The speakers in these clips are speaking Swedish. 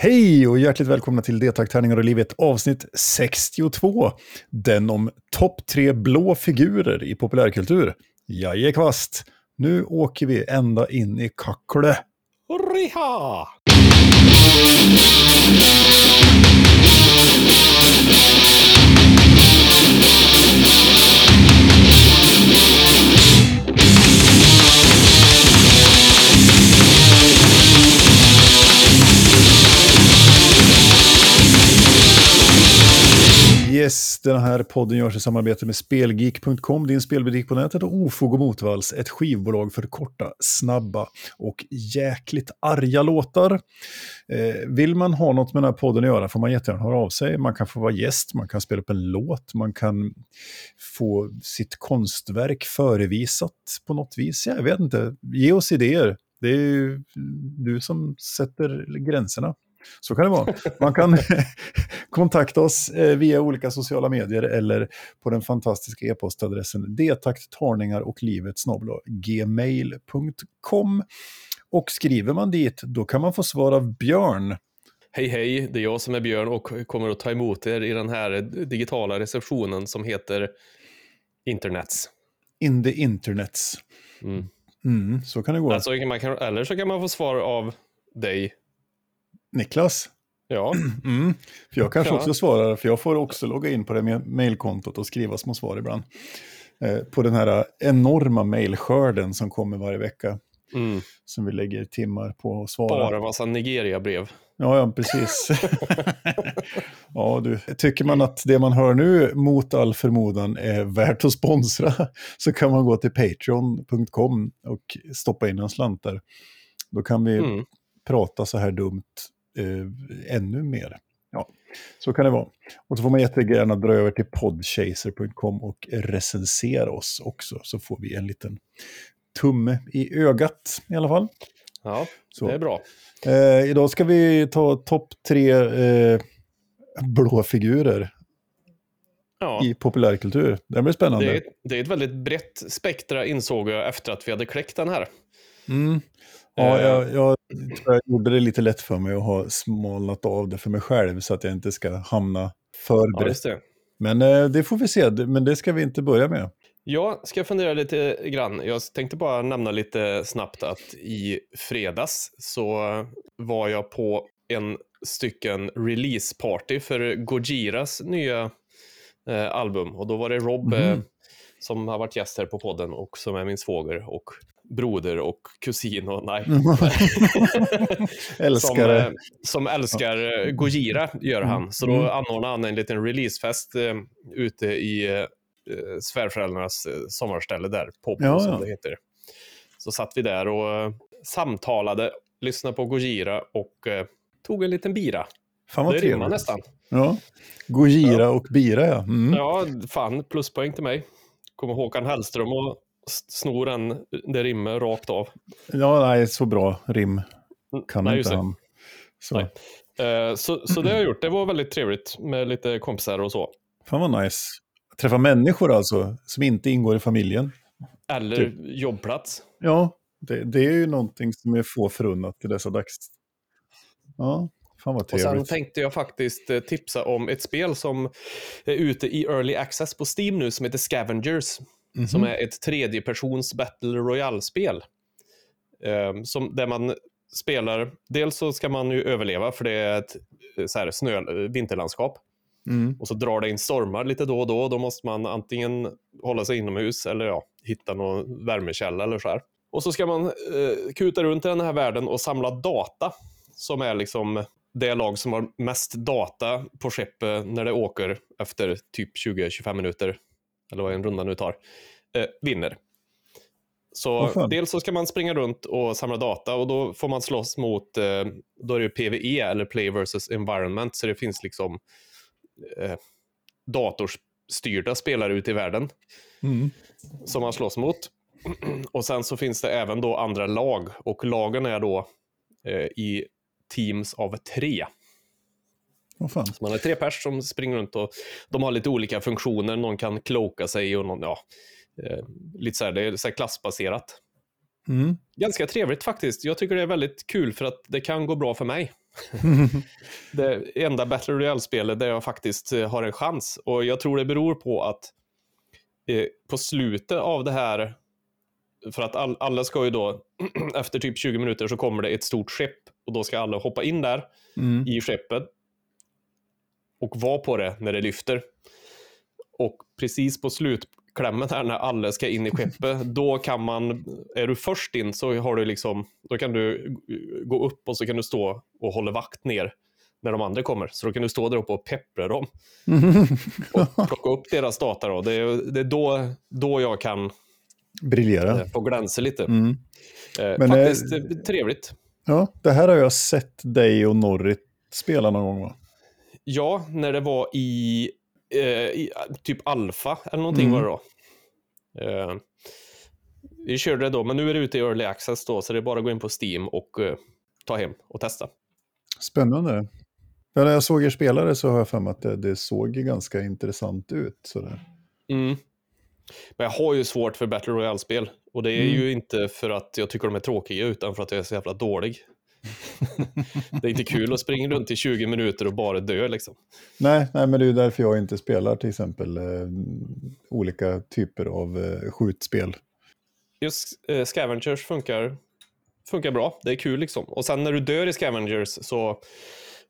Hej och hjärtligt välkomna till Detakt Tärningar och livet avsnitt 62. Den om topp tre blå figurer i populärkultur. Jajekvast, nu åker vi ända in i Kackle. Riha! Yes, den här podden görs i samarbete med Spelgeek.com, din spelbutik på nätet och Ofog och Motvalls, ett skivbolag för korta, snabba och jäkligt arga låtar. Eh, vill man ha något med den här podden att göra får man jättegärna höra av sig. Man kan få vara gäst, man kan spela upp en låt, man kan få sitt konstverk förevisat på något vis. Jag vet inte, ge oss idéer. Det är ju du som sätter gränserna. Så kan det vara. Man kan kontakta oss eh, via olika sociala medier eller på den fantastiska e-postadressen detaktarningar och livet gmail.com. Och skriver man dit, då kan man få svar av Björn. Hej hej, det är jag som är Björn och kommer att ta emot er i den här digitala receptionen som heter Internets. In the internets. Mm. Mm, så kan det gå. Alltså, man kan, eller så kan man få svar av dig. Niklas? Ja. Mm. För jag kanske Ja. också svarar, för jag får också logga in på det med mailkontot och skriva små svar ibland. Eh, på den här enorma mailskörden som kommer varje vecka. Mm. Som vi lägger timmar på att svara. Bara en massa Nigeria-brev. Ja, ja, precis. ja, du. Tycker man att det man hör nu mot all förmodan är värt att sponsra så kan man gå till patreon.com och stoppa in en slant där. Då kan vi Mm. prata så här dumt eh, ännu mer. Ja, så kan det vara. Och så får man jättegärna dra över till podchaser.com och recensera oss också, så får vi en liten tumme i ögat i alla fall. Ja, Så. det är bra. Eh, idag ska vi ta topp tre eh, blå figurer Ja. i populärkultur. Det blir spännande. Det är, det är ett väldigt brett spektra insåg jag efter att vi hade kläckt den här. Mm. Ja, Eh. jag, jag, tror jag gjorde det lite lätt för mig att ha smalnat av det för mig själv så att jag inte ska hamna för Ja, brett. det. Men eh, det får vi se, men det ska vi inte börja med. Jag ska fundera lite grann. Jag tänkte bara nämna lite snabbt att i fredags så var jag på en stycken releaseparty för Gojiras nya eh, album. Och då var det Rob Mhm. Som har varit gäst här på podden och som är min svåger och broder och kusin och nej. Älskar som, det. eh, som älskar eh, Gojira, gör han. Så då Mm. anordnade han en liten releasefest eh, ute i eh, eh, svärföräldrarnas eh, sommarställe där, Popo Ja, som ja. det heter. Så satt vi där och eh, samtalade, lyssnade på Gojira och eh, tog en liten bira. Fan vad det rimmar nästan. Ja. Gojira och Bira, ja. Mm. Ja, fan, pluspoäng till mig. Kommer Håkan Hellström och snor den, det rimmer rakt av. ja, nej, så bra rim kan Nej, inte han. Så. Eh, Så, så det har jag gjort. Det var väldigt trevligt med lite kompisar och så. Fan vad nice. Träffa människor alltså, som inte ingår i familjen. Eller Typ. jobbplats. Ja, det, det är ju någonting som är få förunnat till dessa dags. Ja, fan vad Och sen trevligt. tänkte jag faktiskt eh, tipsa om ett spel som är ute i Early Access på Steam nu som heter Scavengers. Mhm. Som är ett tredjepersons Battle Royale-spel. Eh, som, där man spelar, dels så ska man ju överleva för det är ett eh, så här, snö, eh, vinterlandskap. Mm. Och så drar det in stormar lite då och då. Då måste man antingen hålla sig inomhus eller ja, hitta någon värmekälla eller så här. Och så ska man eh, kuta runt i den här världen och samla data. Som är liksom det lag som har mest data på skeppet när det åker efter typ 20-25 minuter. Eller vad en runda nu tar. Eh, vinner. Så dels så ska man springa runt och samla data och då får man slåss mot, eh, då är det PVE eller Play versus Environment. Så det finns liksom eh, datorstyrda spelare ute i världen Mm. som man slåss mot. Och sen så finns det även då andra lag och lagen är då eh, i teams av tre. Vad fan. Så man är tre pers som springer runt och de har lite olika funktioner. Någon kan kloka sig och någon, ja, eh, lite så här, det är så klassbaserat. Mm. Ganska trevligt faktiskt. Jag tycker det är väldigt kul för att det kan gå bra för mig. det enda Battle Royale-spelet där jag faktiskt eh, har en chans. Och jag tror det beror på att eh, på slutet av det här, för att all, alla ska ju då, efter typ 20 minuter så kommer det ett stort skepp och då ska alla hoppa in där Mm. i skeppet och vara på det när det lyfter. Och precis på slutklämmen här när alla ska in i skeppet, då kan man, är du först in så har du liksom, då kan du gå upp och så kan du stå och hålla vakt ner när de andra kommer. Så då kan du stå där uppe och peppra dem och plocka upp deras data. Då. Det är, det är då, då jag kan Briljera. eh, få glänsa lite. Mm. Eh, Men, faktiskt eh, trevligt. Ja, det här har jag sett dig och Norrit spela någon gång va? Ja, när det var i, eh, i typ alfa eller någonting Mm. var det då. Eh, vi körde det då, men nu är det ute i early access då, så det är bara att gå in på Steam och eh, ta hem och testa. Spännande. Men när jag såg er spelare så har jag för mig att det, det såg ganska intressant ut. Sådär. Mm. Men jag har ju svårt för Battle Royale-spel. Och det är Mm. ju inte för att jag tycker de är tråkiga, utan för att jag är så jävla dålig. det är inte kul att springa runt i 20 minuter och bara dö liksom. Nej, nej, men det är därför jag inte spelar till exempel eh, olika typer av eh, skjutspel. Just eh, Scavengers funkar, funkar bra. Det är kul liksom. Och sen när du dör i Scavengers så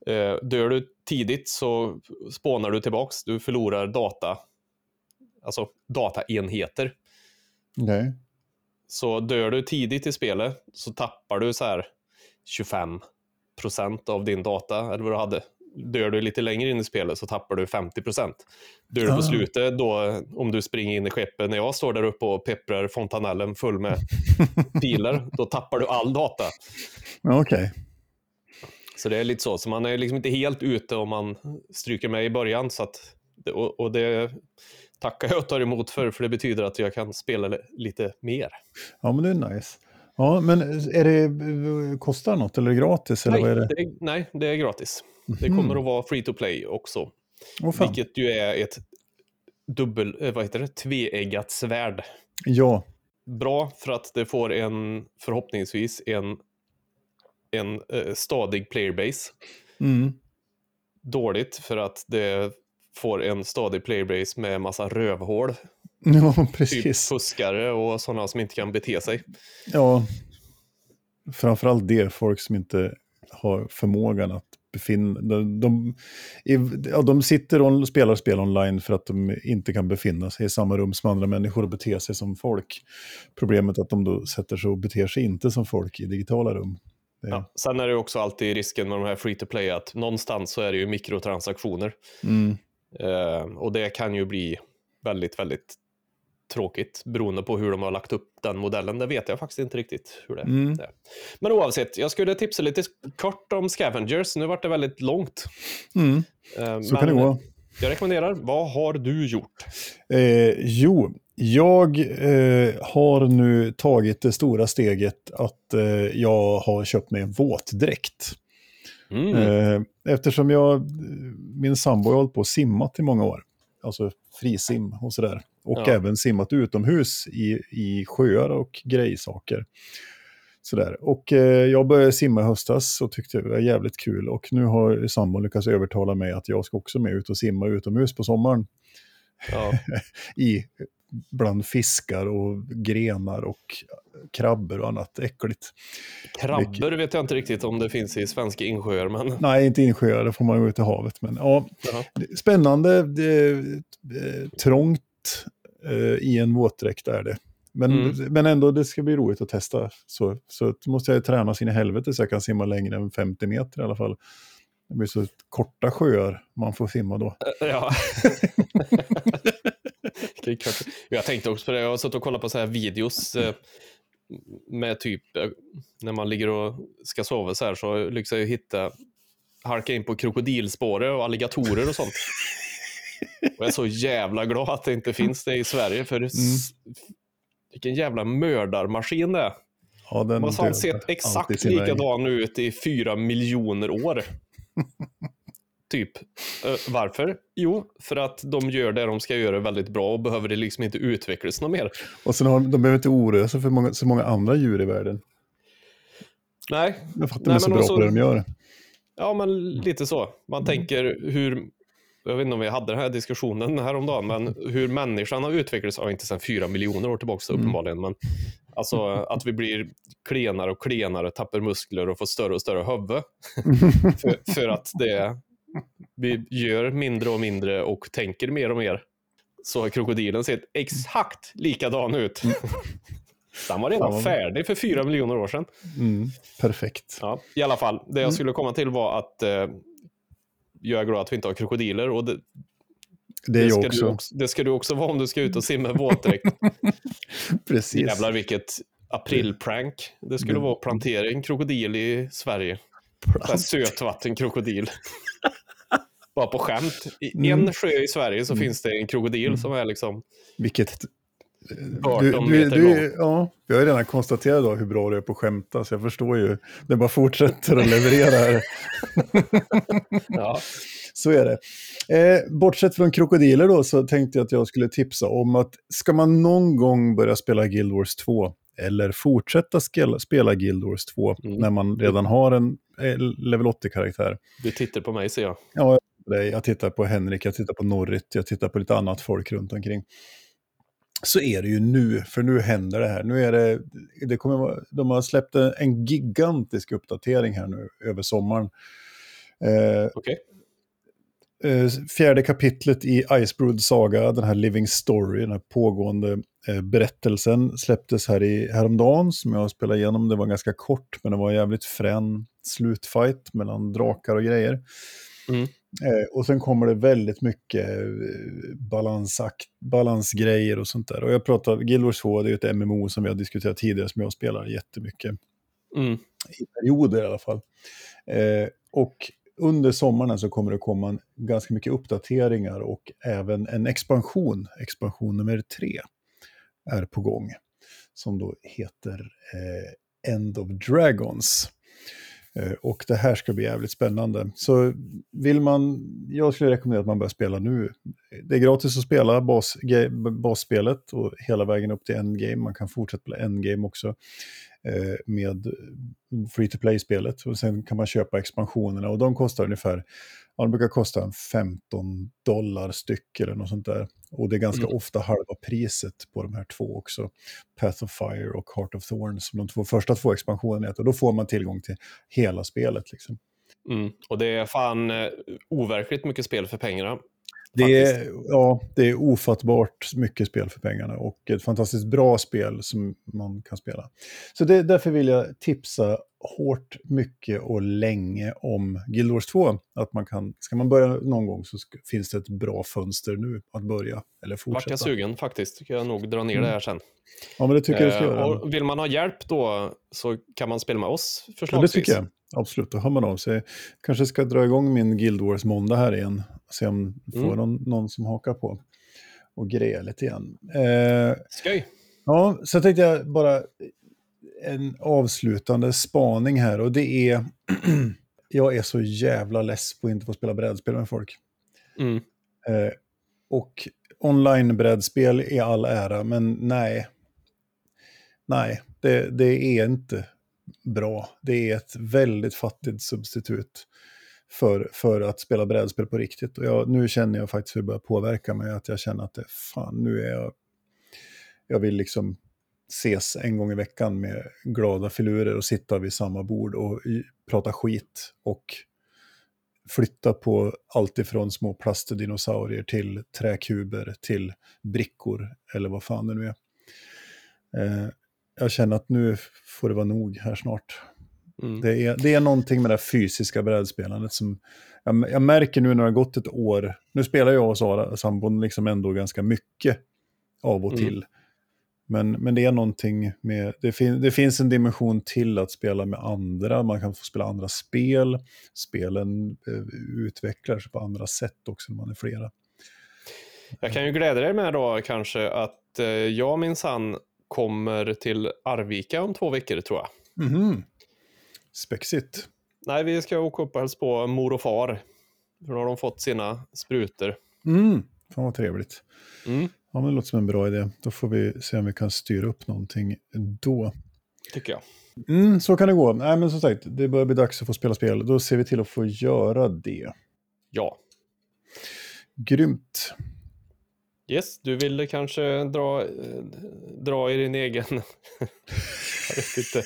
eh, dör du tidigt så spånar du tillbaks. Du förlorar data, alltså dataenheter. Nej. Så dör du tidigt i spelet så tappar du så här 25 procent av din data, eller vad du hade. Dör du lite längre in i spelet så tappar du 50 procent. Dör du Ah. på slutet, då, om du springer in i skeppet, när jag står där uppe och pepprar fontanellen full med pilar, då tappar du all data. Okej. Så det är lite så, så man är liksom inte helt ute om man stryker med i början. Så att, och, och det tackar jag och tar emot för, för det betyder att jag kan spela lite mer. Ja, men det är nice. Ja, men är det, kostar det något eller är det gratis? Eller Nej, vad är det? det är, nej, det är gratis. Det Mhm. kommer att vara free to play också. Fan. Vilket ju är ett dubbel, eh, vad heter det, tveeggat svärd. Ja, Bra för att det får en, förhoppningsvis, en, en eh, stadig playerbase. mm. Dåligt för att det får en stadig playerbase med massa rövhål. ja Typ precis. fuskare och sådana som inte kan bete sig. Ja, framförallt det, folk som inte har förmågan att befinna de, de, ja, de sitter och spelar spel online för att de inte kan befinna sig i samma rum som andra människor och bete sig som folk. Problemet är att de då sätter sig och beter sig inte som folk i digitala rum. Det, Ja. Sen är det också alltid risken med de här free to play att någonstans så är det ju mikrotransaktioner. mm, och det kan ju bli väldigt, väldigt tråkigt beroende på hur de har lagt upp den modellen. Det vet jag faktiskt inte riktigt hur det Mm. är. Men oavsett, jag skulle tipsa lite kort om Scavengers. Nu vart det väldigt långt. mm, Eh, så kan det gå. Jag rekommenderar. Vad har du gjort? Eh, jo, jag eh, har nu tagit det stora steget att eh, jag har köpt mig en våtdräkt. Mm. Eh, eftersom jag, min sambo har hållit på och simmat i många år. Alltså frisim och sådär. Och Ja. även simmat utomhus i, i sjöar och grejsaker. Sådär. Och eh, jag började simma i höstas och tyckte det var jävligt kul. Och nu har sambon lyckats övertala mig att jag ska också med ut och simma utomhus på sommaren. Ja. I bland fiskar och grenar och krabbor och annat äckligt. Krabbor vet jag inte riktigt om det finns i svenska insjöar, men Nej, inte insjöar, det får man gå ut i havet. Men ja, Jaha. spännande, det, eh, trångt eh, i en våtdräkt är det. Men, Mm. men ändå, det ska bli roligt att testa. Så, så måste jag träna sin i helvete så jag kan simma längre än 50 meter i alla fall. Det blir så korta sjöar man får simma då. Ja. Är klart. jag tänkte också på det, jag har suttit och kollat på så här videos eh, med typ eh, när man ligger och ska sova så här så lyckas jag hitta halka in på krokodilspåret och alligatorer och sånt. Och jag är så jävla glad att det inte finns det i Sverige för s- vilken jävla mördarmaskin det är. Ja, den De har sett exakt likadan ut i fyra miljoner år. typ. Eh, varför? Jo, för att de gör det de ska göra väldigt bra och behöver det liksom inte utvecklas något mer. Och sen har de, de behöver inte oroa sig för många, så många andra djur i världen. Nej, Jag fattar de är så bra också- på det de gör. Ja, men lite så. Man tänker hur, jag vet inte om vi hade den här diskussionen häromdagen, men hur människan har utvecklats, ja, inte sedan fyra miljoner år tillbaka Mm. uppenbarligen, men alltså att vi blir klenare och klenare, tappar muskler och får större och större huvud. för, för att det, vi gör mindre och mindre och tänker mer och mer. Så har krokodilen sett exakt likadan ut. Den var redan färdig för fyra miljoner år sedan. Mm, perfekt. Ja, I alla fall, det jag skulle komma till var att eh, jag är glad att vi inte har krokodiler. Och det, Det jag ska också. Du också. Det ska du också vara om du ska ut och simma våtdräkt. Precis. Jävlar vilket aprilprank. Det skulle Det- vara att plantera en krokodil i Sverige. Sötvattenkrokodil. Bara på skämt. I Mm. en sjö i Sverige så finns det en krokodil som är liksom... Vilket... 18 Du, du, meter du, ja, vi har ju redan konstaterat då hur bra du är på att skämta, så jag förstår ju. Det bara fortsätter att leverera här. Ja, Så är det. Eh, bortsett från krokodiler då så tänkte jag att jag skulle tipsa om att ska man någon gång börja spela Guild Wars 2 eller fortsätta skela, spela Guild Wars 2 Mm. när man redan har en eh, level 80-karaktär. du tittar på mig ser jag. Ja, jag- jag tittar på Henrik, jag tittar på Norrit, jag tittar på lite annat folk runt omkring. Så är det ju nu, för nu händer det här. Nu är det, det kommer de har släppt en, gigantisk uppdatering här nu över sommaren. Eh, Okej. eh, fjärde kapitlet i Icebrood Saga, den här Living Story, den här pågående eh, berättelsen, släpptes här i, häromdagen som jag spelade igenom. Det var ganska kort, men det var en jävligt frän slutfight mellan drakar och grejer. Mm. Eh, och sen kommer det väldigt mycket eh, balansakt, balansgrejer och sånt där. Och jag pratar, Guild Wars 2, det är ett MMO som vi har diskuterat tidigare, som jag spelar jättemycket Mm. i perioder i alla fall. Eh, och under sommaren så kommer det komma ganska mycket uppdateringar och även en expansion, expansion nummer tre, är på gång. Som då heter eh, End of Dragons. Eh, och det här ska bli jävligt spännande. Så vill man, jag skulle rekommendera att man börjar spela nu. Det är gratis att spela bas, ge- basspelet och hela vägen upp till endgame. Man kan fortsätta spela endgame också eh, med free to play-spelet. Och sen kan man köpa expansionerna och de kostar ungefär, ja, de brukar kosta en 15 dollar styck eller något sånt där. Och det är ganska Mm. ofta halva priset på de här två också. Path of Fire och Heart of Thorns, som de två första två expansionerna heter. Och då får man tillgång till hela spelet. Liksom. Mm. Och det är fan eh, overkligt mycket spel för pengarna. Det är, ja, det är ofattbart mycket spel för pengarna och ett fantastiskt bra spel som man kan spela. Så det, därför vill jag tipsa hårt, mycket och länge om Guild Wars 2. Att man kan, ska man börja någon gång så finns det ett bra fönster nu att börja eller Vart fortsätta. jag sugen faktiskt. Ska jag nog dra ner Mm. det här sen. Ja, men det tycker jag du ska Eh, göra. och vill man ha hjälp då så kan man spela med oss Ja, det förslagsvis. tycker jag. Absolut, då hör man av sig. Kanske ska dra igång min Guild Wars måndag här igen. Se om jag får Mm. någon, någon som hakar på. Och greja lite igen. Eh, Skoj. Ja, så tänkte jag bara en avslutande spaning här och det är jag är så jävla less på att inte få spela brädspel med folk. Mm. Eh, och online-brädspel är all ära, men nej. Nej, det, det är inte bra. Det är ett väldigt fattigt substitut för, för att spela brädspel på riktigt. Och jag, nu känner jag faktiskt hur det börjar påverka mig, att jag känner att det, fan, nu är jag... Jag vill liksom ses en gång i veckan med glada filurer och sitta vid samma bord och prata skit och flytta på allt ifrån små plastdinosaurier till träkuber till brickor eller vad fan det nu är. Eh, jag känner att nu får det vara nog här snart. Mm. Det är, det är någonting med det fysiska brädspelandet som jag, jag märker nu när det har gått ett år. Nu spelar jag och Sara, sambon, liksom ändå ganska mycket av och Mm. Men, men det är någonting med, det, fin, det finns en dimension till att spela med andra, man kan få spela andra spel, spelen eh, utvecklar sig på andra sätt också när man är flera. Jag kan ju glädja dig med då kanske att eh, jag minsann kommer till Arvika om två veckor tror jag. Mhm. Spexigt. Nej, vi ska åka upp och hälsa på mor och far. För då har de fått sina sprutor. Mm. Fan vad trevligt. Mm. Ja, men det låter som en bra idé. Då får vi se om vi kan styra upp någonting då. tycker jag. Mm, så kan det gå. Nej, men som sagt, det börjar bli dags att få spela spel. Då ser vi till att få göra det. Ja. Grymt. Yes, du ville kanske dra, eh, dra i din egen... jag vet inte.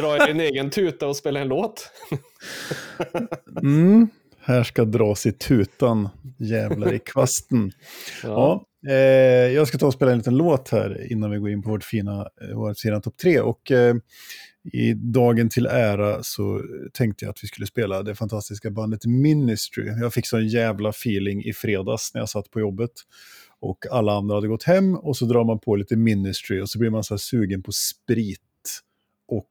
Dra i din egen tuta och spela en låt. Mm, här ska dras i tutan, jävlar i kvasten. Ja. Ja, eh, jag ska ta och spela en liten låt här innan vi går in på vårt fina, eh, vårt fina topp tre. Och eh, i dagen till ära så tänkte jag att vi skulle spela det fantastiska bandet Ministry. Jag fick sån jävla feeling i fredags när jag satt på jobbet. Och alla andra hade gått hem och så drar man på lite Ministry och så blir man så här sugen på sprit och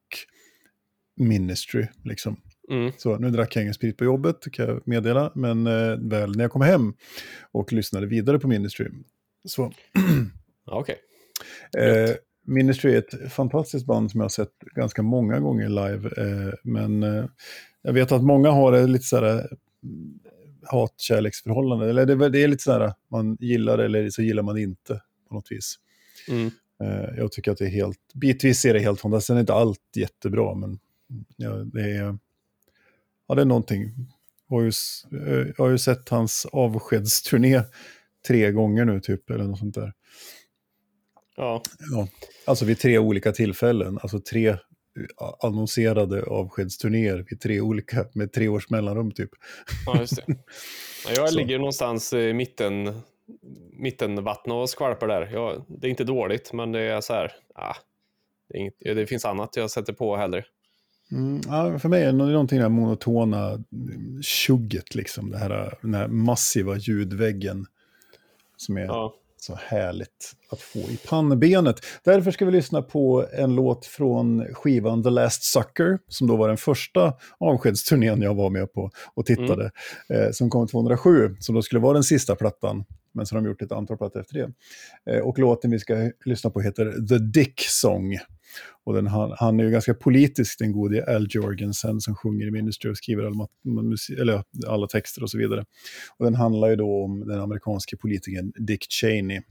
Ministry. Liksom. Mm. Så nu drack jag ingen sprit på jobbet, kan jag meddela. Men eh, väl när jag kom hem och lyssnade vidare på Ministry. Så Okej. eh, Ministry är ett fantastiskt band som jag har sett ganska många gånger live. Eh, men eh, jag vet att många har det lite så här mm, hat-kärleksförhållande. Eller det, det är lite så här, man gillar det eller så gillar man inte på något vis. Mm. Eh, jag tycker att det är helt, bitvis är det helt fantastiskt. Sen är inte allt jättebra, men ja, det är, ja, det är någonting. Jag har, ju, eh, jag har ju sett hans avskedsturné tre gånger nu, typ, eller något sånt där. Ja. Ja, alltså vid tre olika tillfällen, alltså tre eh, annonserade avskedsturnéer vid tre olika, med tre års mellanrum typ. ja, just det. Ja, Jag ligger någonstans i mitten, mitten vattnet och skvalpar där. Jag, det är inte dåligt, men det är så här. Ah, det, inget, det finns annat jag sätter på hellre. Mm, ja, för mig är det nå- någonting det här monotona mm, tjugget, liksom, det här, den här massiva ljudväggen som är Ja. så härligt att få i pannbenet. Därför ska vi lyssna på en låt från skivan The Last Sucker, som då var den första avskedsturnén jag var med på och tittade, eh, som kom 2007, som då skulle vara den sista plattan. Men så har de gjort ett antal plattor efter det. Eh, och låten vi ska lyssna på heter The Dick Song. Och den, han, han är ju ganska politisk, den gode Al Jorgensen som sjunger i Ministry och skriver all, eller, alla texter och så vidare. Och den handlar ju då om den amerikanske politikern Dick Cheney.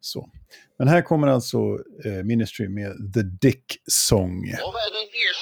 Så. Men här kommer alltså eh, Ministry med The Dick Song. Over the years,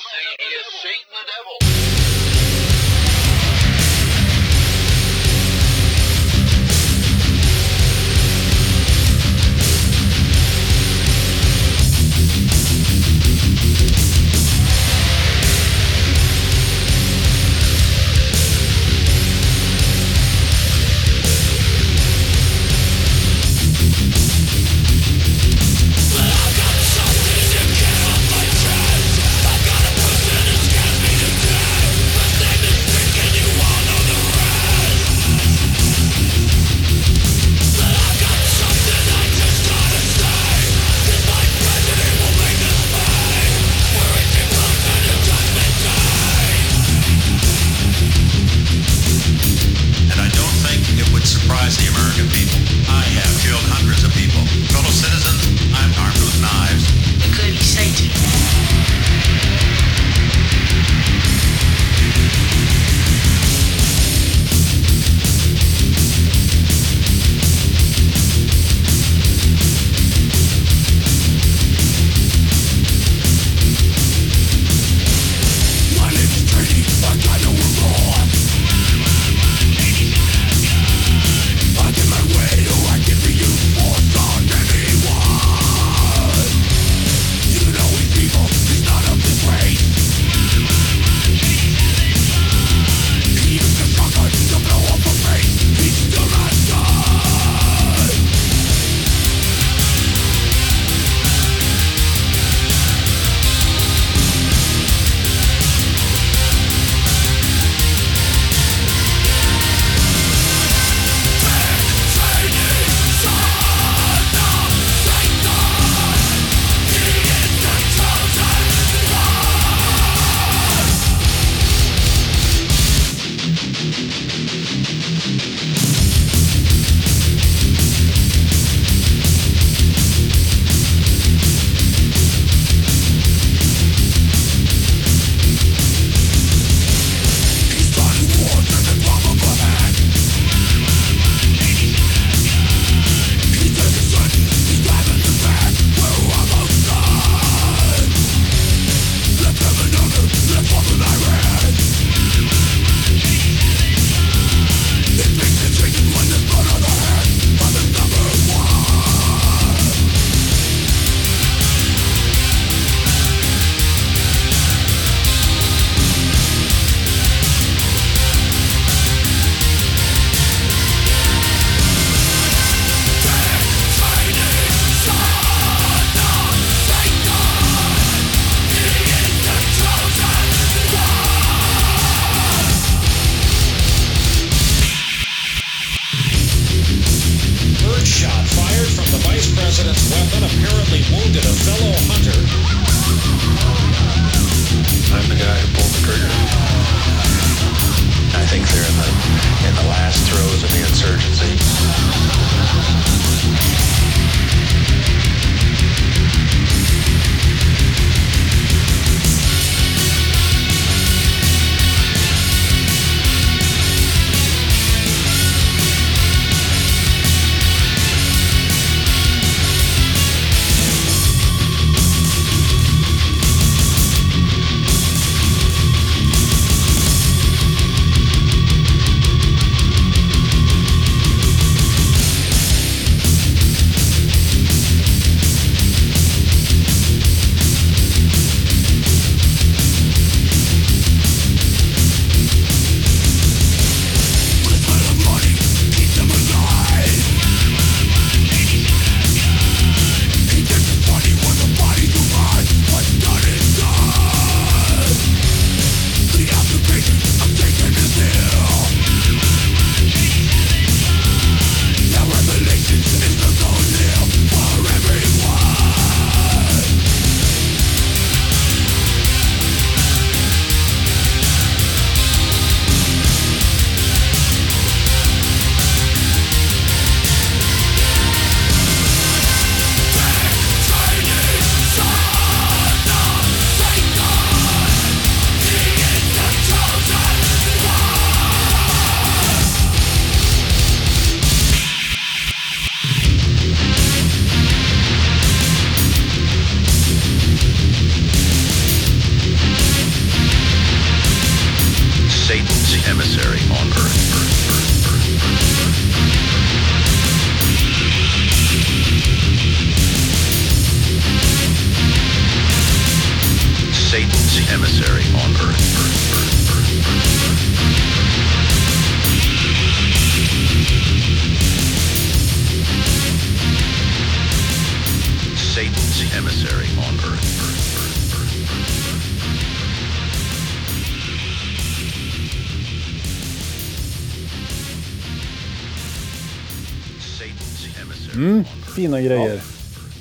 Fina grejer.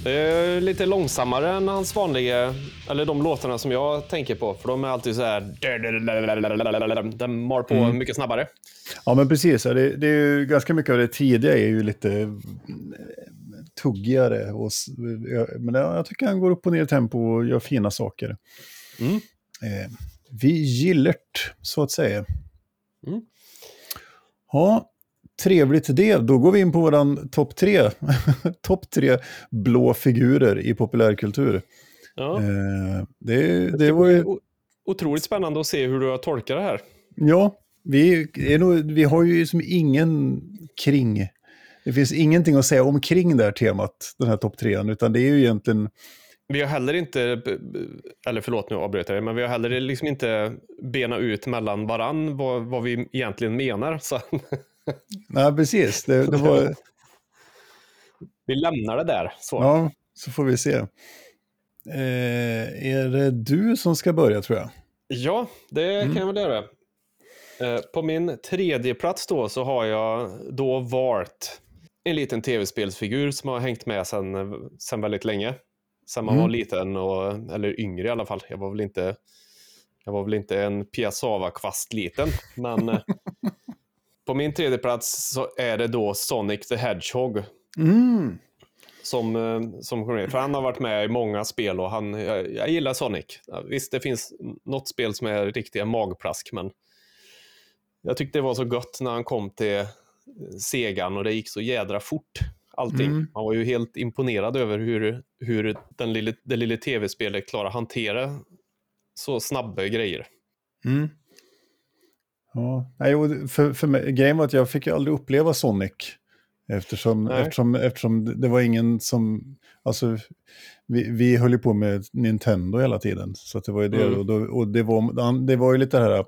Det är lite långsammare än hans vanliga, eller de låtarna som jag tänker på. För de är alltid så här... Den mar på mycket snabbare. Ja, men precis. Det, det är ju ganska mycket av det tidiga är ju lite eh, tuggigare. Och, ja, men jag tycker han går upp och ner i tempo och gör fina saker. Mm. Eh, vi gillert, så att säga. Mm. Ja, trevligt det. Då går vi in på våran topp tre. topp tre blå figurer i populärkultur. Ja. Eh, det, det var ju... Otroligt spännande att se hur du har tolkat det här. Ja, vi, är nog, vi har ju som ingen kring... Det finns ingenting att säga omkring det här temat, den här topp trean, utan det är ju egentligen... Vi har heller inte, eller förlåt nu avbryter jag dig, men vi har heller liksom inte bena ut mellan varann vad, vad vi egentligen menar. Så Nej, precis. Det, det var... vi lämnar det där. Så. Ja, så får vi se. Eh, är det du som ska börja, tror jag? Ja, det kan jag väl göra. Eh, På min tredje plats då så har jag då valt en liten tv-spelsfigur som har hängt med sedan sen väldigt länge. Sen man Mm. var liten, och, eller yngre i alla fall. Jag var väl inte, jag var väl inte en piassava-kvast liten, men på min tredje plats så är det då Sonic the Hedgehog Mm. som, eh, som kommer in. För han har varit med i många spel och han, jag, jag gillar Sonic. Visst, det finns något spel som är riktiga magplask, men jag tyckte det var så gött när han kom till eh, Segan och det gick så jädra fort. Allting. Mm. Man var ju helt imponerad över hur, hur den lille, det lilla tv-spelet klarar att hantera så snabba grejer. Mm. Ja, nej, för, för mig, grejen var att jag fick ju aldrig uppleva Sonic. Eftersom, Nej. eftersom, eftersom det- var ingen som... Alltså, vi, vi höll ju på med Nintendo hela tiden. Så det var ju det. Mm. Och, då, och det, var, det var ju lite det här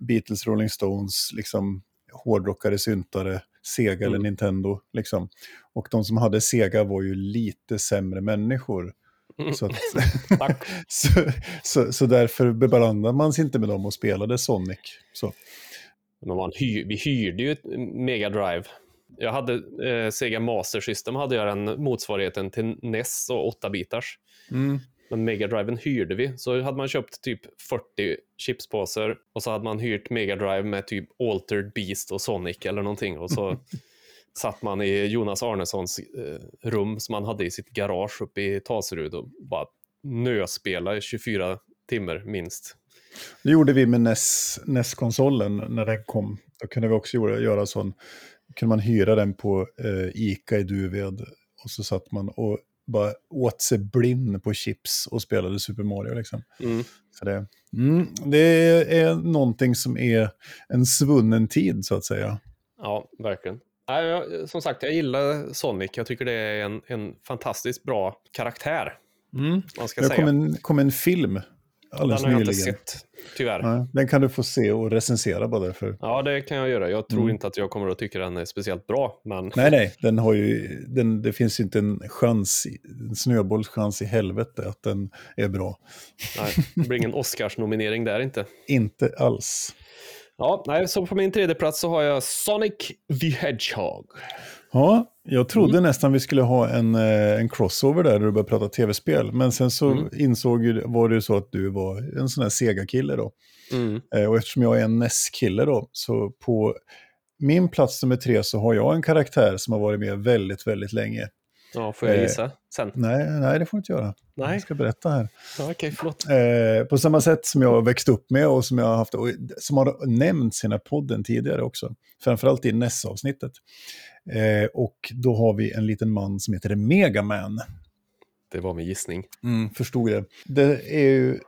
Beatles, Rolling Stones, liksom hårdrockare, syntare, Sega eller Mm. Nintendo. Liksom. Och de som hade Sega var ju lite sämre människor. Så, att, så, så, så därför beblandade man sig inte med dem och spelade Sonic. Så. Men man hy, vi hyrde ju Mega Drive. Jag hade eh, Sega Master System, hade jag den motsvarigheten till NES och 8-bitars. Mm. Men Mega Driven hyrde vi. Så hade man köpt typ 40 chipspåsar och så hade man hyrt Mega Drive med typ Altered Beast och Sonic eller någonting. Och så satt man i Jonas Arnessons eh, rum som han hade i sitt garage uppe i Taserud och bara nöspela i 24 timmar minst. Det gjorde vi med E NES, NES-konsolen när den kom. Då kunde vi också göra, göra sån, kunde man hyra den på eh, Ica i Duved. Och så satt man och bara åt sig blind på chips och spelade Super Mario. Liksom. Mm. Så det, mm, det är någonting som är en svunnen tid så att säga. Ja, verkligen. Nej, som sagt, jag gillar Sonic. Jag tycker det är en, en fantastiskt bra karaktär. Man ska Det säga. kom en, kom en film Den alldeles har jag inte nyligen. sett, tyvärr. Ja, den kan du få se och recensera bara därför. Ja, det kan jag göra. Jag tror Mm. inte att jag kommer att tycka den är speciellt bra, men Nej, nej, den har ju, den, det finns ju inte en chans, i- en snöbollschans i helvete att den är bra. nej, det blir ingen Oscars-nominering där inte. Inte alls. Ja, nej, så på min tredje plats så har jag Sonic the Hedgehog. Ja, jag trodde Mm. nästan vi skulle ha en, eh, en crossover där, där du började prata tv-spel. Men sen så Mm. insåg ju, var det ju så att du var en sån här Sega-kille då. Mm. Eh, Och eftersom jag är en NES-kille då, så på min plats nummer tre så har jag en karaktär som har varit med väldigt, väldigt länge. Ja, får jag Eh. gissa sen? Nej, nej det får du inte göra. Nej, Jag ska berätta här. ja, okej, förlåt. Eh, på samma sätt som jag har växt upp med och som jag har haft, och som har nämnts i den här podden tidigare också. Framförallt i NES-avsnittet. Eh, och då har vi en liten man som heter Megaman. Det var min gissning. Mm, förstod det. Det är ju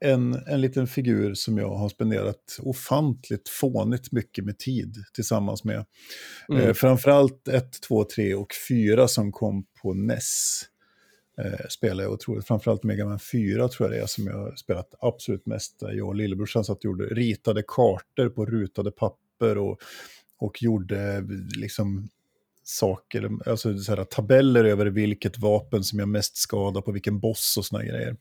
en, en liten figur som jag har spenderat ofantligt fånigt mycket med tid tillsammans med. Mm. Eh, framförallt 1, 2, 3 och 4 som kom på NES. Eh, spelar jag otroligt. Framförallt Mega Man 4 tror jag det är som jag har spelat absolut mest. Jag och lillebrorsan satt och gjorde, ritade kartor på rutade papper och, och gjorde liksom saker, alltså så här, tabeller över vilket vapen som jag mest skadar på vilken boss och såna grejer.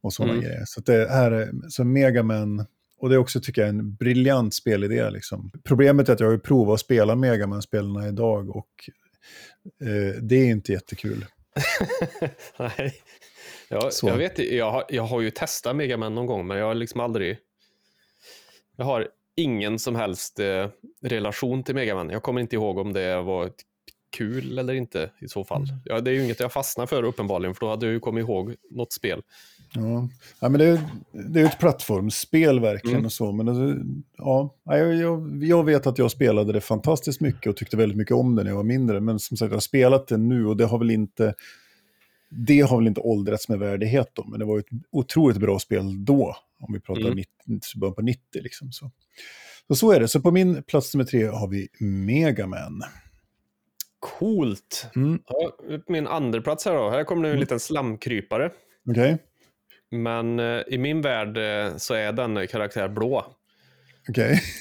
Och såna Mm. grejer. Så det här är, så Mega Man, och det är också tycker jag en briljant spelidé. Liksom. Problemet är att jag har ju provat att spela Mega Man-spelarna idag och eh, det är inte jättekul. Nej. Jag, Så. jag vet jag har, jag har ju testat Mega Man någon gång, men jag har liksom aldrig... Jag har ingen som helst eh, relation till Mega Man. Jag kommer inte ihåg om det var kul eller inte i så fall. Ja, det är ju inget jag fastnar för uppenbarligen, för då hade jag ju kommit ihåg något spel. Ja, ja men det, är- det är ett plattformsspel verkligen Mm. och så. Men alltså, ja, jag, jag, jag vet att jag spelade det fantastiskt mycket och tyckte väldigt mycket om det när jag var mindre. Men som sagt, jag har spelat det nu och det har väl inte, det har väl inte åldrats med värdighet då. Men det var ett otroligt bra spel då, om vi pratar Mm. 90, början på 90 liksom. Så. Så, så är det. Så på min plats nummer tre har vi Mega Man. Coolt! Mm, Ja, min andra plats här då. Här kommer nu en liten slamkrypare. Okej, Men eh, i min värld eh, så är den karaktär blå. okej.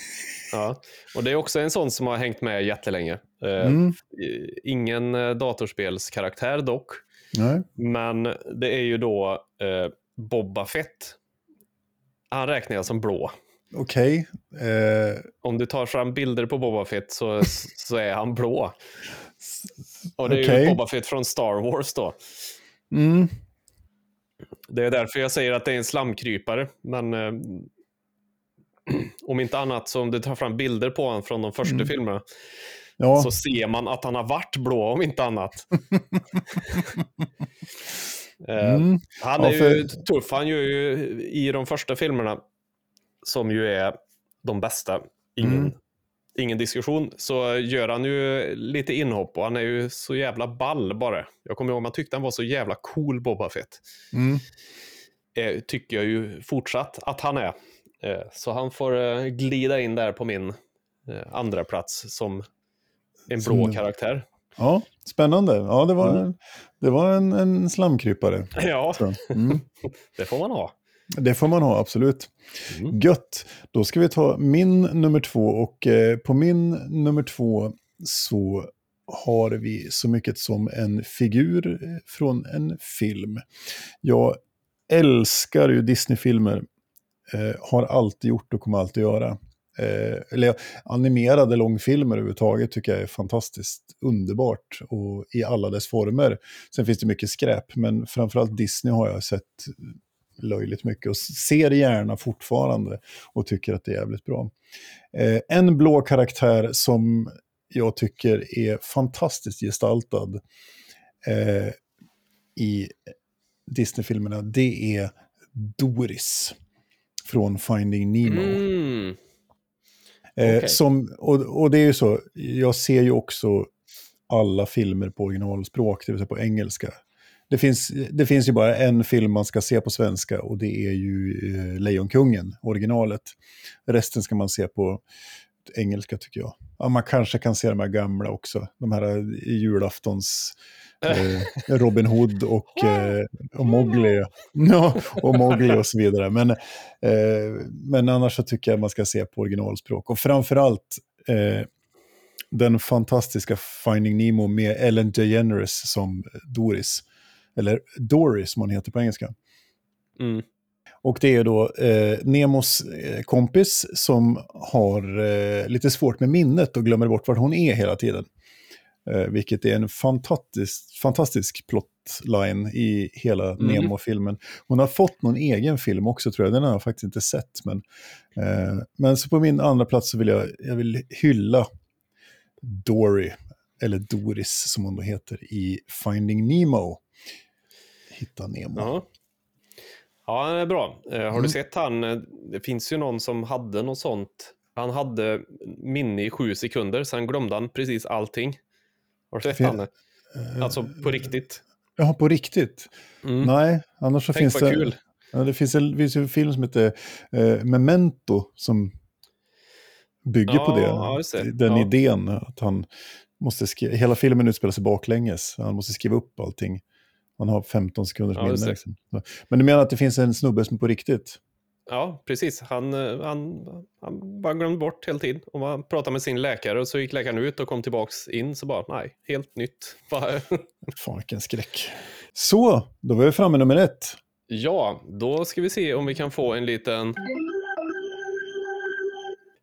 Ja. Och det är också en sån som har hängt med jättelänge. Eh, Mm, Ingen datorspelskaraktär dock. nej, Men det är ju då eh, Boba Fett. Han räknar jag som blå. okej. Eh, Om du tar fram bilder på Boba Fett så, så är han blå. Och det är Okej. ju Boba Fett från Star Wars då. mm, Det är därför jag säger att det är en slamkrypare. Men eh, om inte annat så om du tar fram bilder på honom från de första Mm. filmerna ja. så ser man att han har varit blå om inte annat. Eh, Mm. Han Ja, är för- ju tuff. Han gör ju i de första filmerna, som ju är de bästa, ingen, Mm. Ingen diskussion, så gör han ju lite inhopp och han är ju så jävla ball bara. Jag kommer ihåg, man tyckte han var så jävla cool, Boba Fett. Mm. Eh, tycker jag ju fortsatt att han är. Eh, så han får eh, glida in där på min eh, andra plats som en blå Som- karaktär. Ja, spännande. Ja, det var, Mm. det var en, en slamkrypare. Ja. Mm. det får man ha. Det får man ha, absolut. Mm. Gött. Då ska vi ta min nummer två. Och eh, på min nummer två så har vi så mycket som en figur eh, från en film. Jag älskar ju Disney-filmer. Eh, har alltid gjort och kommer alltid göra. Eh, eller animerade långfilmer överhuvudtaget tycker jag är fantastiskt underbart och i alla dess former. Sen finns det mycket skräp, men framförallt Disney har jag sett löjligt mycket och ser gärna fortfarande och tycker att det är jävligt bra. Eh, en blå karaktär som jag tycker är fantastiskt gestaltad eh, i Disney-filmerna, det är Doris från Finding Nemo. Mm. Eh, Okej. som, och, och det är ju så, jag ser ju också alla filmer på originalspråk, det vill säga på engelska. Det finns, det finns ju bara en film man ska se på svenska och det är ju eh, Lejonkungen, originalet. Resten ska man se på engelska tycker jag. Ja, man kanske kan se de här gamla också, de här eh, julaftons... Eh, Robin Hood och, eh, och Mowgli. Ja, och Mowgli och så vidare. Men, eh, men annars så tycker jag man ska se på originalspråk. Och framförallt eh, den fantastiska Finding Nemo med Ellen DeGeneres som Doris. Eller Doris som hon heter på engelska. Mm. Och det är då eh, Nemos eh, kompis som har eh, lite svårt med minnet och glömmer bort vart hon är hela tiden. Eh, vilket är en fantastisk, fantastisk plotline i hela Mm. Nemo-filmen. Hon har fått någon egen film också tror jag, den har jag faktiskt inte sett. Men, eh, men så på min andra plats så vill jag, jag vill hylla Dory, eller Doris som hon då heter, i Finding Nemo. Hitta Nemo. Ja. ja, han är bra. Eh, har Mm. du sett han? eh, Det finns ju någon som hade något sånt. Han hade minne i sju sekunder, sen glömde han precis allting. Har du sett han? Eh, Alltså på riktigt. Jaha, på riktigt? Mm. Nej, annars så Tänk finns det... kul. Ja, det finns en, finns en film som heter eh, Memento som bygger Ja, på det. ja. Den Ja. idén att han måste skriva, hela filmen utspelar sig baklänges. Han måste skriva upp allting. Han har 15 sekunders Ja, minne. Liksom. Men du menar att det finns en snubbe som på riktigt? Ja, precis. Han, eh, han, han bara glömde bort hela tiden. Och man pratade med sin läkare och så gick läkaren ut och kom tillbaks in så bara, nej, helt nytt. Bara, Fan vilken skräck. Så, då var vi framme nummer ett. ja, då ska vi se om vi kan få en liten...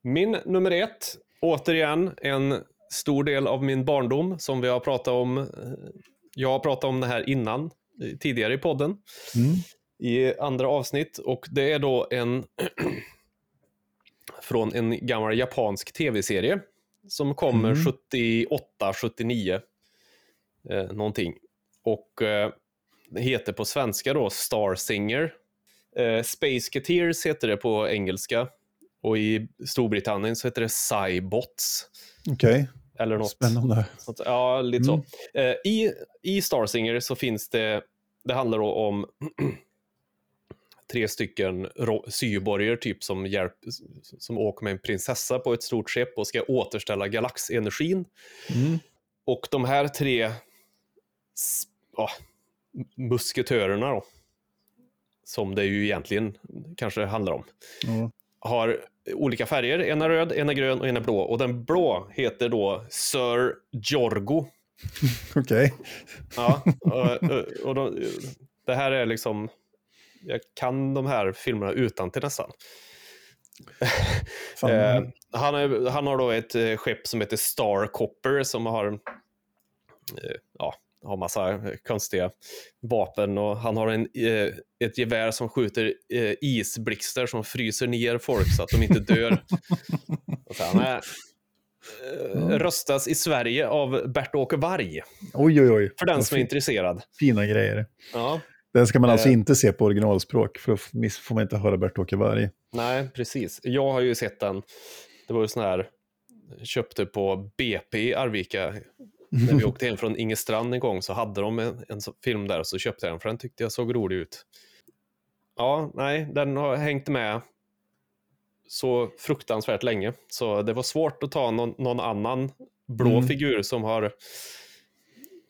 Min nummer ett, återigen en stor del av min barndom som vi har pratat om. Jag har pratat om det här innan, eh, tidigare i podden. Mm. i andra avsnitt och det är då en från en gammal japansk tv-serie som kommer Mm. 78, 79 eh, någonting. Och eh, heter på svenska då Star Singer. Eh, Space Cateers heter det på engelska och i Storbritannien så heter det Cybots. Okej, Eller något spännande. sånt. Ja, lite Mm. så. Eh, I, I Star Singer så finns det, det handlar då om tre stycken syborger typ som, hjälp, som åker med en prinsessa på ett stort skepp och ska återställa galaxenergin. Mm. Och de här tre ja, musketörerna då, som det ju egentligen kanske handlar om, Ja. har olika färger. En är röd, en är grön och en är blå. Och den blå heter då Sir Jorgo. Okej. Ja, och, och, de, det här är liksom... Jag kan de här filmerna utan till nästan. Eh, han, är, han har då ett eh, skepp som heter Star Copper som har, eh, ja, har massa konstiga vapen och han har en, eh, ett gevär som skjuter eh, isblixtar som fryser ner folk så att de inte dör. och han är, eh, röstas i Sverige av Bert-Åke Varg, Oj, oj, oj. för den som är intresserad. Fina grejer. Ja, Den ska man alltså Eh. inte se på originalspråk, för då får man inte höra Bert-Åke Varg. nej, precis. Jag har ju sett den. Det var ju sån här, köpte på BP i Arvika. När vi åkte hem från Ingestrand en gång så hade de en, en film där och så köpte jag den för den tyckte jag såg rolig ut. Ja, nej, den har hängt med så fruktansvärt länge. Så det var svårt att ta någon, någon annan blå Mm. figur som har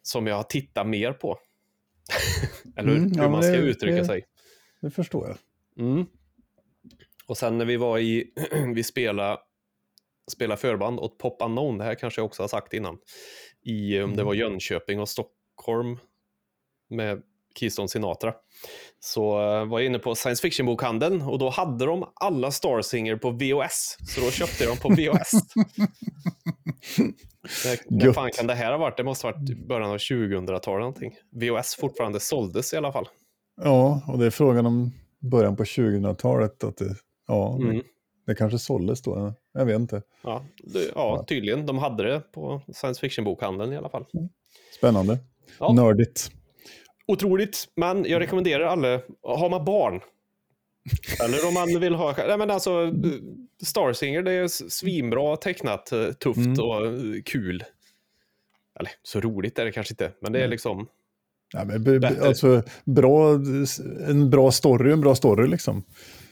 som jag har tittat mer på. Eller Mm, hur ja, man ska det- uttrycka det- sig. Det förstår jag. Mm. Och sen när vi var i, vi spelade, spelade förband åt Pop Unknown, det här kanske jag också har sagt innan, i om det var Jönköping och Stockholm med Keystone Sinatra. Så eh, var jag inne på science fiction-bokhandeln och då hade de alla Star Singer på VHS. Så då köpte jag dem på VHS. När, Gött. fan kan det här ha varit? Det måste ha varit i början av 2000-talet någonting. VHS fortfarande såldes i alla fall. Ja, och det är frågan om början på 2000-talet. Att det, ja, det, Mm. det kanske såldes då. Jag vet inte. Ja, det, ja, tydligen. De hade det på science fiction-bokhandeln i alla fall. Spännande. Ja. Nördigt. Otroligt, men jag rekommenderar alla, har man barn, eller om man vill ha, nej men alltså Star Singer, det är svinbra tecknat, eh, tufft Mm. och eh, kul. Eller så roligt är det kanske inte, men det är liksom, Ja, men, alltså, bra, en bra story, en bra story liksom.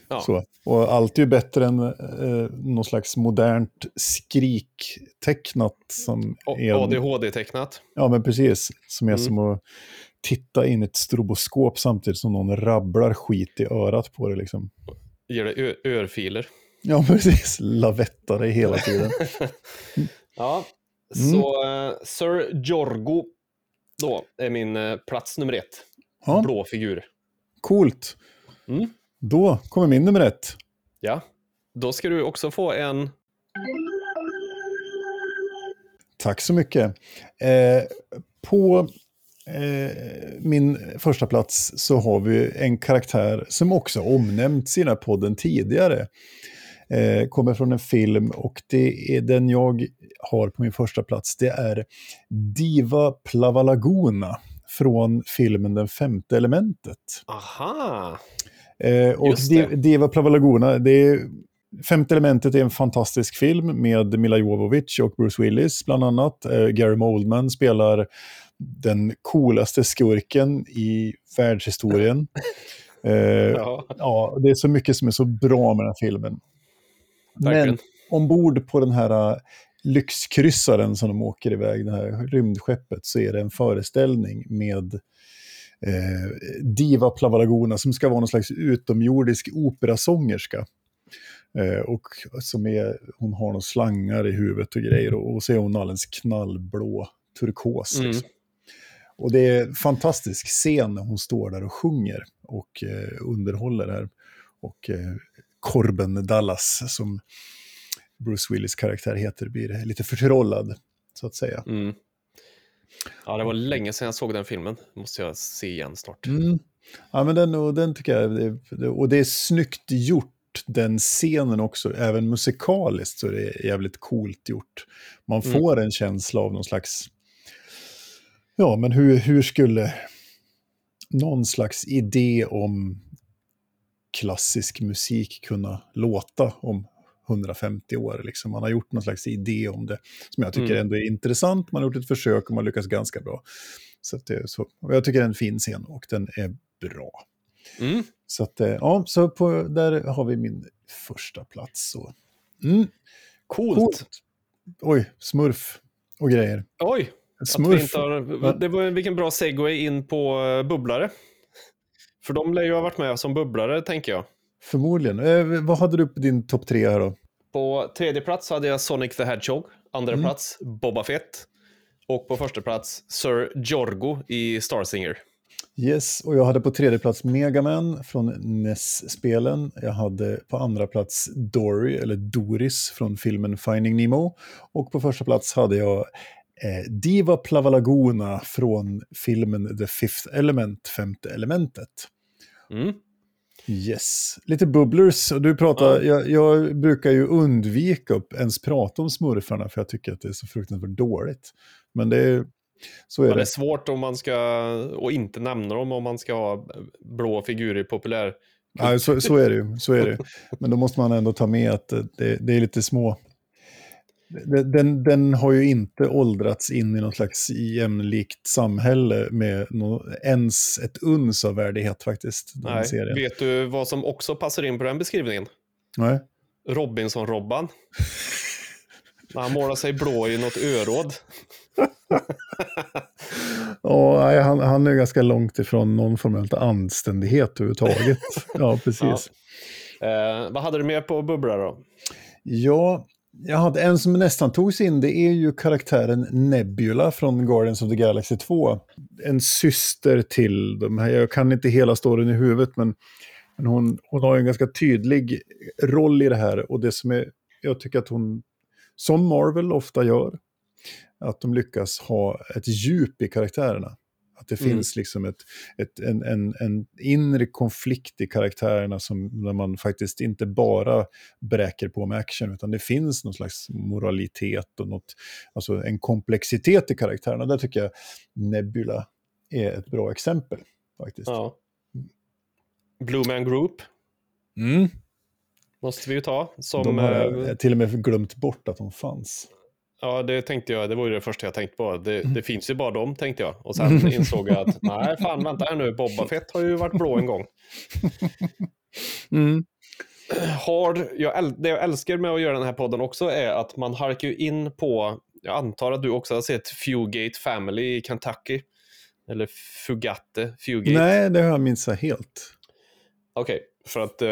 Ja. Så. Och allt är ju bättre än eh, någon slags modernt skriktecknat som är... ADHD-tecknat. Ja, men precis. Som är Mm. som att titta in i ett stroboskop samtidigt som någon rabblar skit i örat på det. Liksom. Ger det örfiler. Ja, precis. Lavettar dig hela tiden. Ja, Mm. så eh, Sir Jorgo då är min eh, plats nummer ett. Ja, Blå figur. coolt. Mm. Då kommer min nummer ett. Ja, då ska du också få en Tack så mycket. Eh, på eh, min första plats så har vi en karaktär som också omnämnts i den här podden tidigare. Eh, kommer från en film och det är den jag har på min första plats. Det är Diva Plavalaguna från filmen Den femte elementet. Aha! Eh, och det. Diva Plavalaguna, det är, Femte elementet är en fantastisk film med Mila Jovovich och Bruce Willis bland annat. Eh, Gary Oldman spelar den coolaste skurken i världshistorien. Eh, Ja, ja, det är så mycket som är så bra med den här filmen. verkligen. Men ombord på den här äh, lyxkryssaren som de åker iväg, det här rymdskeppet, så är det en föreställning med eh, Diva Plavalagona som ska vara någon slags utomjordisk operasångerska. Eh, och som är, hon har några slangar i huvudet och grejer och, och så är hon alldeles knallblå turkos. Mm. Liksom. Och det är en fantastisk scen när hon står där och sjunger och eh, underhåller här. Och eh, Corben Dallas, som Bruce Willis karaktär heter, blir lite förtrollad, så att säga. Mm. Ja, det var länge sedan jag såg den filmen. Måste jag se igen snart. Mm. Ja, men den, och den tycker jag, det, och det är snyggt gjort, den scenen också, även musikaliskt så är det jävligt coolt gjort. Man Mm. får en känsla av någon slags, ja men hur, hur skulle någon slags idé om klassisk musik kunna låta om 150 år. Liksom. Man har gjort någon slags idé om det som jag tycker Mm. ändå är intressant. Man har gjort ett försök och man lyckas ganska bra. Så, det, är så och jag tycker det är en fin scen och den är bra. Mm. Så, att, eh, ja, så på, där har vi min första plats. Så. Mm, Coolt. coolt. Oj, smurf och grejer. Oj, vi Smurf. inte har, det var, vilken bra segway in på eh, bubblare. För de lär ju ha varit med som bubblare, tänker jag. Förmodligen. Eh, vad hade du på din topp tre här då? På tredje plats hade jag Sonic the Hedgehog. Andra Mm. plats Boba Fett. Och på första plats Sir Jorgo i Star Singer. Yes, och jag hade på tredje plats Megaman från NES-spelen. Jag hade på andra plats Dory, eller Doris, från filmen Finding Nemo. Och på första plats hade jag eh, Diva Plavalagona från filmen The Fifth Element, Femte elementet. Mm. Yes, lite bubblers. Du pratar, Ja. jag, jag brukar ju undvika att ens prata om smurfarna för jag tycker att det är så fruktansvärt dåligt. Men det är, så är det det. är svårt om man ska, och inte nämna dem om man ska ha blå figurer i populär. Ja, så, så är det ju. Så är det. Men då måste man ändå ta med att det, det är lite små... Den, den, har ju inte åldrats in i något slags jämlikt samhälle med nå ens ett uns av värdighet faktiskt. Nej. serien. Vet du vad som också passar in på den beskrivningen? Nej. Robinson-Robban. När han målar sig blå i något öråd. Ja, nej, han, han är ganska långt ifrån någon form av anständighet överhuvudtaget. ja, precis. Eh, vad hade du mer på bubbla då? Ja, jag hade en som nästan togs in, det är ju karaktären Nebula från Guardians of the Galaxy 2. En syster till de här, jag kan inte hela storyn i huvudet, men, men hon, hon har en ganska tydlig roll i det här. Och det som är, jag tycker att hon, som Marvel ofta gör, att de lyckas ha ett djup i karaktärerna. Att det Mm. finns liksom ett, ett, en, en, en inre konflikt i karaktärerna som när man faktiskt inte bara bräker på med action, utan det finns någon slags moralitet och något, alltså en komplexitet i karaktärerna. Där tycker jag Nebula är ett bra exempel faktiskt. Ja. Blue Man Group Mm. måste vi ju ta. Som, De har eh, till och med glömt bort att de fanns. Ja, det tänkte jag. Det var ju det första jag tänkte på. Det, Mm. det finns ju bara dem, tänkte jag. Och sen insåg jag att nej, fan, vänta här nu. Boba Fett har ju varit blå en gång. Mm. Har, jag, det jag älskar med att göra den här podden också är att man harkar ju in på, jag antar att du också har sett Fugate Family i Kentucky. Eller Fugatte, Fugate. Nej, det har jag minst helt. Okej, för att eh,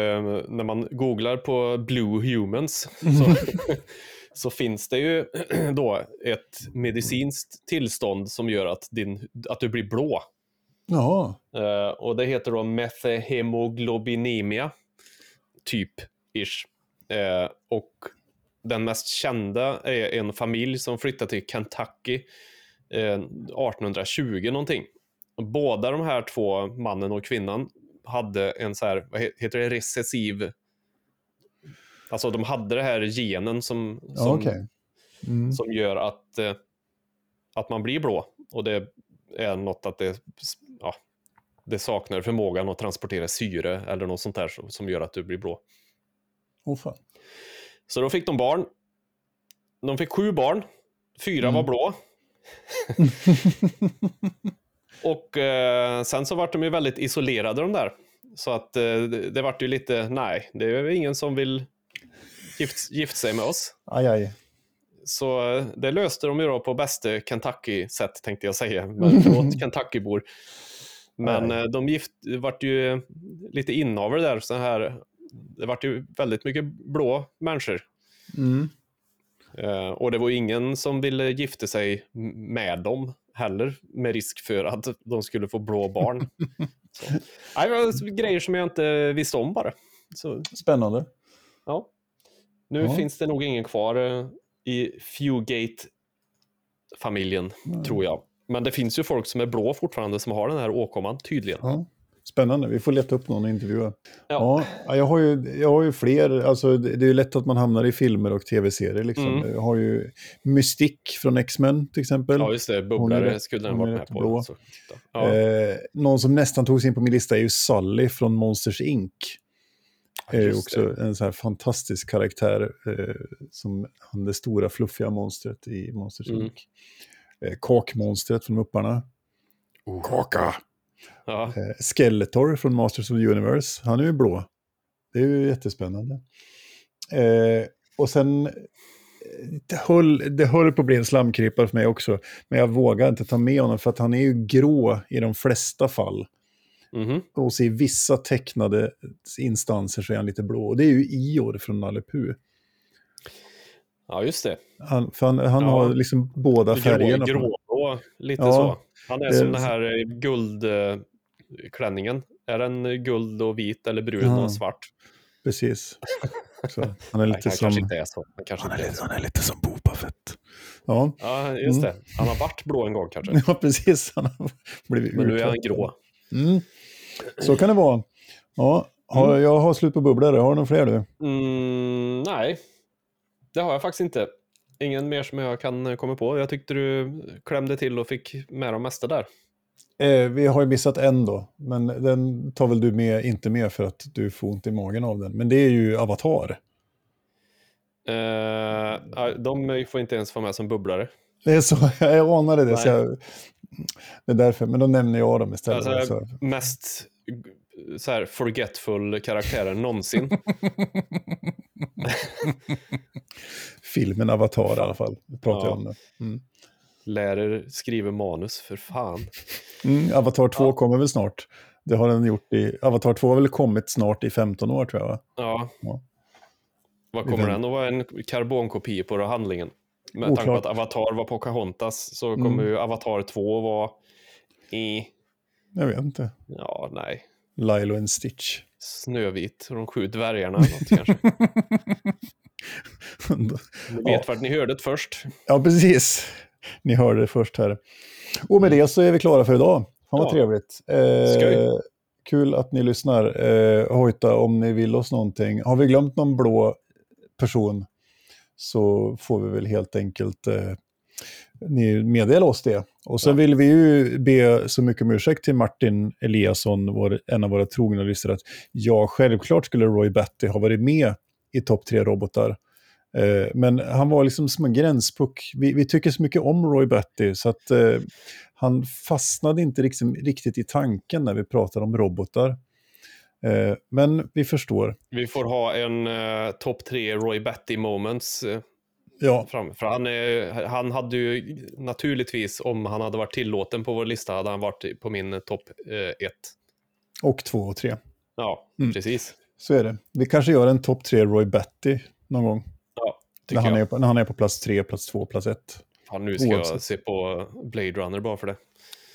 när man googlar på Blue Humans så, så finns det ju då ett medicinskt tillstånd som gör att, din, att du blir blå. Jaha. Eh, och det heter då methemoglobinemia, typ, ish. Eh, och den mest kända är en familj som flyttade till Kentucky eh, 1820 någonting. Båda de här två, mannen och kvinnan, hade en så här, vad he- heter det, recessiv... Alltså de hade det här genen som, Ja, som, okej. Mm. som gör att, eh, att man blir blå. Och det är något att det, ja, det saknar förmågan att transportera syre eller något sånt där som, som gör att du blir blå. Fan. Så då fick de barn. De fick sju barn. Fyra Mm. var blå. och eh, sen så vart de ju väldigt isolerade de där. Så att eh, det, vart ju lite, nej, det är ingen som vill gift, gift sig med oss. Aj, aj. Så eh, det löste de ju då på bästa Kentucky-sätt tänkte jag säga. Men förlåt Kentucky-bor. Men Nej. eh, de gift, det vart ju lite inavel där. Så här, det vart ju väldigt mycket blå människor. Mm. Eh, och det var ingen som ville gifta sig med dem heller. Med risk för att de skulle få blå barn. så. Nej, det var grejer som jag inte visste om bara. Så Spännande. Ja. Nu Ja. finns det nog ingen kvar eh, i Fewgate-familjen, tror jag. Men det finns ju folk som är blå fortfarande som har den här åkomman, tydligen. Ja. Spännande, vi får leta upp någon och intervjua. Ja. Ja, jag, har ju, jag har ju fler, alltså det är ju lätt att man hamnar i filmer och tv-serier. Liksom. Mm. Jag har ju Mystique från X-Men till exempel. Ja, just det. Bubblare skulle den varit med på. blå. Så, ja. Eh, någon som nästan tog sig in på min lista är ju Sully från Monsters Inc. Är ju just också en så här fantastisk karaktär eh, som han det stora fluffiga monstret i Monsters Mm. Inc. Eh, Kakmonstret från Mupparna. Kaka! Ja. Eh, Skeletor från Masters of the Universe. Han är ju blå. Det är ju jättespännande. Eh, och sen, eh, det höll, det höll på att bli en slamkrypare för mig också. Men jag vågar inte ta med honom för att han är ju grå i de flesta fall. Mhm. Och i vissa tecknade instanser så är han lite blå. Och det är ju Ior från Nalle ja, just det. Han, för han, han Ja. har liksom båda färgerna. Grå, på- gråblå, lite Ja, så. Han är det- som den här eh, guldklänningen. Är den guld och vit eller brun Ja. och svart? Precis. Så, han är Nej, lite han som... kanske inte är så. Han kanske Han är, inte är så. han är lite som Boba Fett. Ja, Ja, just Mm. det. Han har varit blå en gång kanske. ja precis. Han har blivit Men nu är han grå. Mm. Så kan det vara. Ja, har, jag har slut på bubblare. Har du några fler du? Mm, nej, det har jag faktiskt inte. Ingen mer som jag kan eh, komma på. Jag tyckte du klämde till och fick med de mesta där. Eh, vi har ju missat en då, men den tar väl du med, inte med för att du får ont i magen av den. Men det är ju Avatar. Eh, de får inte ens vara med som bubblare. Det är så, jag anade det. Så jag, det är därför, men då nämner jag dem istället. Alltså, så. mest så här forgetful karaktären någonsin. Filmen Avatar i alla fall. Pratar jag Ja. om det. Mm. Lärer skriver manus, för fan. Mm, Avatar 2 Ja. kommer väl snart. Det har den gjort i... Avatar 2 har väl kommit snart i 15 år tror jag. va? Ja. Ja. Vad kommer den att vara en karbonkopia på då handlingen? Med tanke på Oklart. att Avatar var på Pocahontas så Mm. kommer ju Avatar 2 vara i, Jag vet inte. ja nej, Lilo and Stitch. Snövit och de sju dvärgarna. eller Något, kanske. Ni vet vart ni hörde det först. ja, precis. Ni hörde det först här. Och med det så är vi klara för idag. Fan vad Ja. trevligt. Eh, kul att ni lyssnar. Eh, hojta om ni vill oss någonting. Har vi glömt någon blå person så får vi väl helt enkelt eh, ni meddela oss det. Och sen Ja. vill vi ju be så mycket om ursäkt till Martin Eliasson, vår, en av våra trogna lyssnare, att ja, självklart skulle Roy Batty ha varit med i topp tre robotar. Eh, men han var liksom som en gränspuck. Vi, vi tycker så mycket om Roy Batty så att eh, han fastnade inte liksom, riktigt i tanken när vi pratade om robotar. Eh, men vi förstår. Vi får ha en uh, topp tre Roy Batty moments eh, Ja, fram. För han, är- han hade ju naturligtvis, om han hade varit tillåten på vår lista, hade han varit på min topp eh, ett. och två och tre. Ja, Mm. precis. Så är det. Vi kanske gör en topp tre Roy Batty någon gång. Ja, När han, jag. är på, när han är på plats tre, plats två, plats ett. Fan, nu ska jag Oavsett. se på Blade Runner bara för det.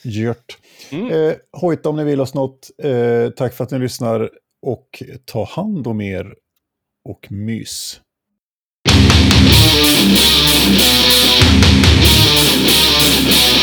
Gjort. Mm. Eh, hojta om ni vill oss något. Eh, tack för att ni lyssnar. Och ta hand om er. Och mys. Thank